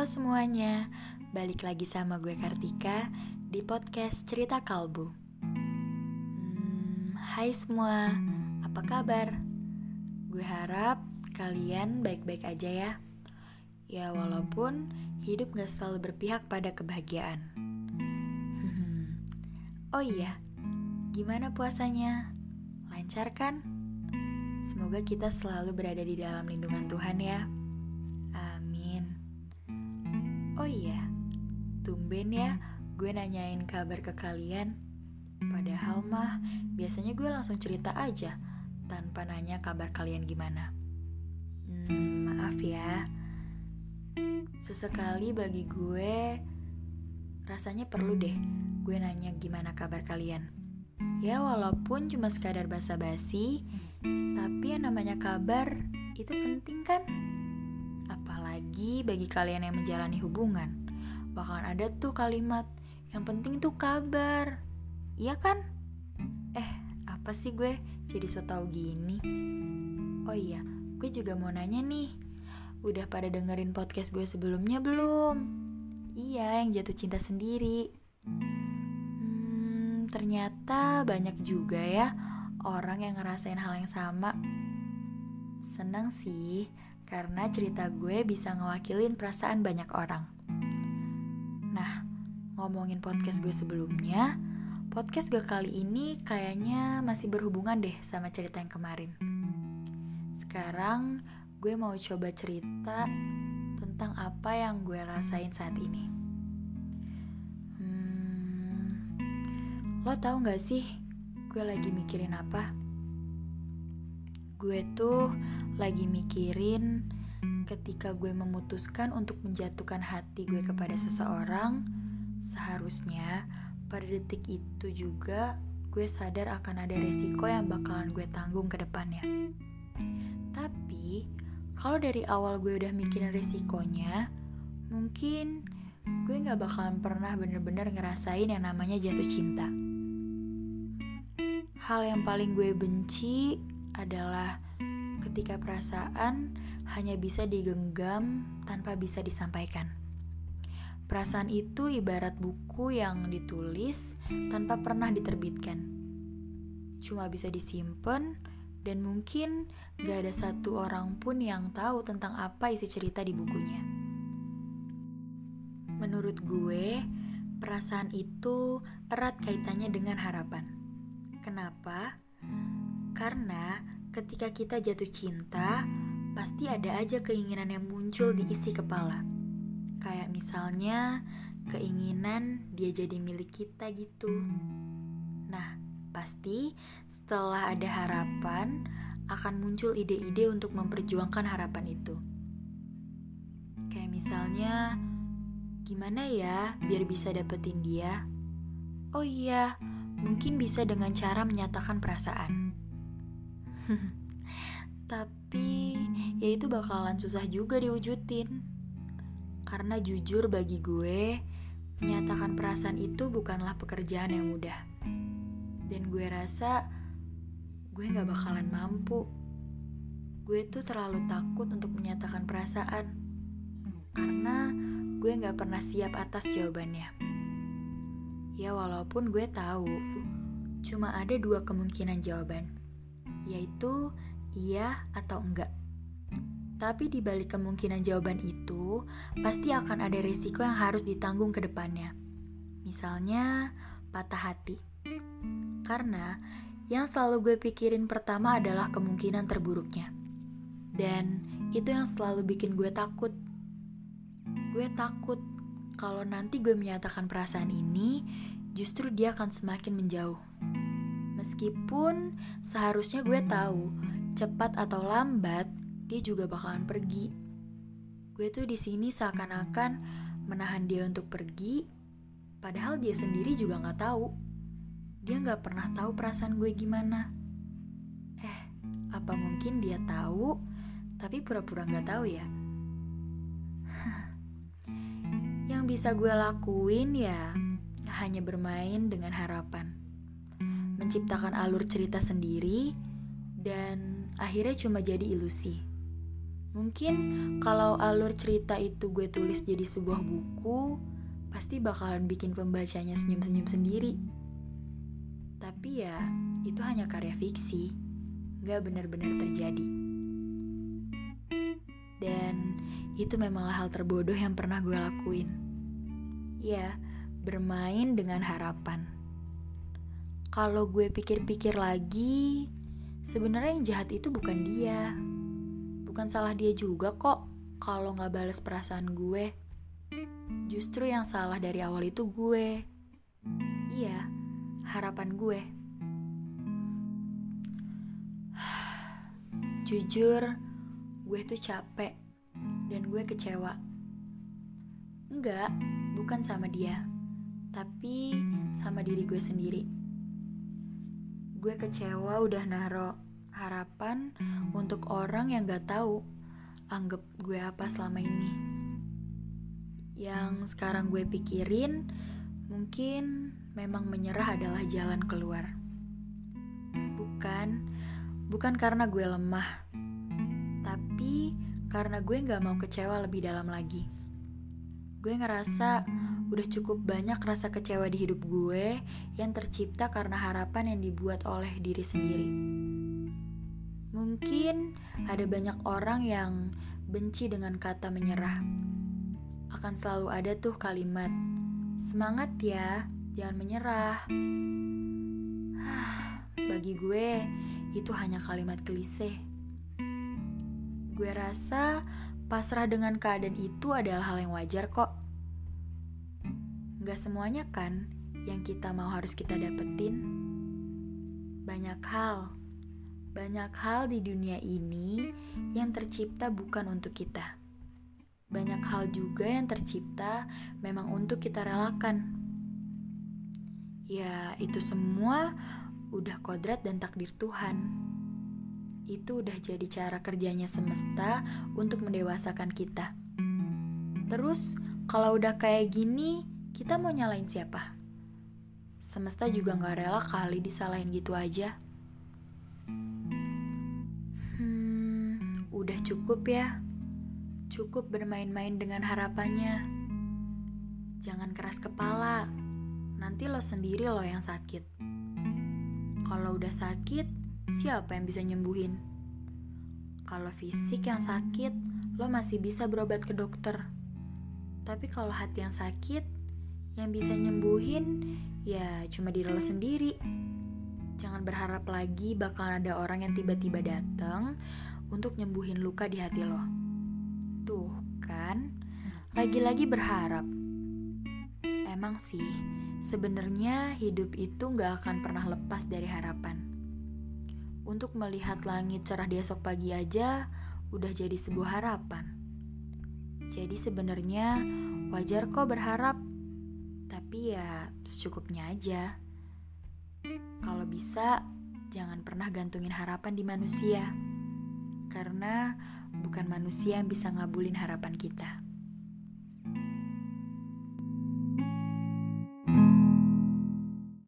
Halo semuanya, balik lagi sama gue Kartika di podcast Cerita Kalbu. Hmm, hai semua, apa kabar? Gue harap kalian baik-baik aja ya. Ya walaupun hidup gak selalu berpihak pada kebahagiaan. oh iya, gimana puasanya? Lancar kan? Semoga kita selalu berada di dalam lindungan Tuhan ya. Oh iya, tumben ya gue nanyain kabar ke kalian. Padahal mah biasanya gue langsung cerita aja tanpa nanya kabar kalian gimana. Hmm, maaf ya. Sesekali bagi gue rasanya perlu deh gue nanya gimana kabar kalian. Ya walaupun cuma sekadar basa-basi, tapi yang namanya kabar itu penting kan? Apalagi bagi kalian yang menjalani hubungan, bakalan ada tuh kalimat yang penting tuh kabar. Iya kan? Eh, apa sih gue jadi so tau gini? Oh iya, gue juga mau nanya nih. Udah pada dengerin podcast gue sebelumnya belum? Iya, yang jatuh cinta sendiri. Hmm, ternyata banyak juga ya orang yang ngerasain hal yang sama. Senang sih, karena cerita gue bisa ngewakilin perasaan banyak orang. Nah, ngomongin podcast gue sebelumnya, podcast gue kali ini kayaknya masih berhubungan deh sama cerita yang kemarin. Sekarang gue mau coba cerita tentang apa yang gue rasain saat ini. Hmm, lo tau gak sih gue lagi mikirin apa? Gue tuh lagi mikirin ketika gue memutuskan untuk menjatuhkan hati gue kepada seseorang, seharusnya pada detik itu juga gue sadar akan ada resiko yang bakalan gue tanggung ke depannya. Tapi, kalau dari awal gue udah mikirin resikonya, mungkin gue gak bakalan pernah bener-bener ngerasain yang namanya jatuh cinta. Hal yang paling gue benci adalah ketika perasaan hanya bisa digenggam tanpa bisa disampaikan. Perasaan itu ibarat buku yang ditulis tanpa pernah diterbitkan. Cuma bisa disimpan dan mungkin gak ada satu orang pun yang tahu tentang apa isi cerita di bukunya. Menurut gue, perasaan itu erat kaitannya dengan harapan. Kenapa? Karena ketika kita jatuh cinta, pasti ada aja keinginan yang muncul di isi kepala. Kayak misalnya keinginan dia jadi milik kita gitu. Nah, pasti setelah ada harapan akan muncul ide-ide untuk memperjuangkan harapan itu. Kayak misalnya, gimana ya biar bisa dapetin dia? Oh iya, mungkin bisa dengan cara menyatakan perasaan. Tapi ya itu bakalan susah juga diwujudin. Karena jujur bagi gue, menyatakan perasaan itu bukanlah pekerjaan yang mudah. Dan gue rasa gue gak bakalan mampu. Gue tuh terlalu takut untuk menyatakan perasaan. Karena gue gak pernah siap atas jawabannya. Ya walaupun gue tahu, cuma ada dua kemungkinan jawaban yaitu iya atau enggak. Tapi di balik kemungkinan jawaban itu, pasti akan ada resiko yang harus ditanggung ke depannya. Misalnya, patah hati. Karena yang selalu gue pikirin pertama adalah kemungkinan terburuknya. Dan itu yang selalu bikin gue takut. Gue takut kalau nanti gue menyatakan perasaan ini, justru dia akan semakin menjauh. Meskipun seharusnya gue tahu cepat atau lambat dia juga bakalan pergi. Gue tuh di sini seakan-akan menahan dia untuk pergi, padahal dia sendiri juga nggak tahu. Dia nggak pernah tahu perasaan gue gimana. Eh, apa mungkin dia tahu, tapi pura-pura nggak tahu ya? Yang bisa gue lakuin ya hanya bermain dengan harapan menciptakan alur cerita sendiri, dan akhirnya cuma jadi ilusi. Mungkin kalau alur cerita itu gue tulis jadi sebuah buku, pasti bakalan bikin pembacanya senyum-senyum sendiri. Tapi ya, itu hanya karya fiksi, gak benar-benar terjadi. Dan itu memanglah hal terbodoh yang pernah gue lakuin. Ya, bermain dengan harapan. Kalau gue pikir-pikir lagi, sebenarnya yang jahat itu bukan dia bukan salah dia juga kok kalau nggak balas perasaan gue. Justru yang salah dari awal itu gue. Iya, harapan gue. Jujur, gue tuh capek dan gue kecewa. Enggak, bukan sama dia, tapi sama diri gue sendiri. Gue kecewa udah naro harapan untuk orang yang gak tahu anggap gue apa selama ini. Yang sekarang gue pikirin, mungkin memang menyerah adalah jalan keluar. Bukan, bukan karena gue lemah, tapi karena gue gak mau kecewa lebih dalam lagi. Gue ngerasa udah cukup banyak rasa kecewa di hidup gue yang tercipta karena harapan yang dibuat oleh diri sendiri. Mungkin ada banyak orang yang benci dengan kata menyerah. Akan selalu ada tuh kalimat, "Semangat ya, jangan menyerah." Bagi gue, itu hanya kalimat klise. Gue rasa pasrah dengan keadaan itu adalah hal yang wajar kok. Gak semuanya kan yang kita mau harus kita dapetin. Banyak hal banyak hal di dunia ini yang tercipta bukan untuk kita. Banyak hal juga yang tercipta memang untuk kita relakan. Ya, itu semua udah kodrat dan takdir Tuhan. Itu udah jadi cara kerjanya semesta untuk mendewasakan kita. Terus, kalau udah kayak gini, kita mau nyalain siapa? Semesta juga gak rela kali disalahin gitu aja. Udah cukup ya. Cukup bermain-main dengan harapannya. Jangan keras kepala. Nanti lo sendiri lo yang sakit. Kalau udah sakit, siapa yang bisa nyembuhin? Kalau fisik yang sakit, lo masih bisa berobat ke dokter. Tapi kalau hati yang sakit, yang bisa nyembuhin ya cuma diri lo sendiri. Jangan berharap lagi bakal ada orang yang tiba-tiba datang untuk nyembuhin luka di hati lo. Tuh kan, lagi-lagi berharap. Emang sih, sebenarnya hidup itu gak akan pernah lepas dari harapan. Untuk melihat langit cerah di esok pagi aja udah jadi sebuah harapan. Jadi sebenarnya wajar kok berharap, tapi ya secukupnya aja. Kalau bisa, jangan pernah gantungin harapan di manusia karena bukan manusia yang bisa ngabulin harapan kita.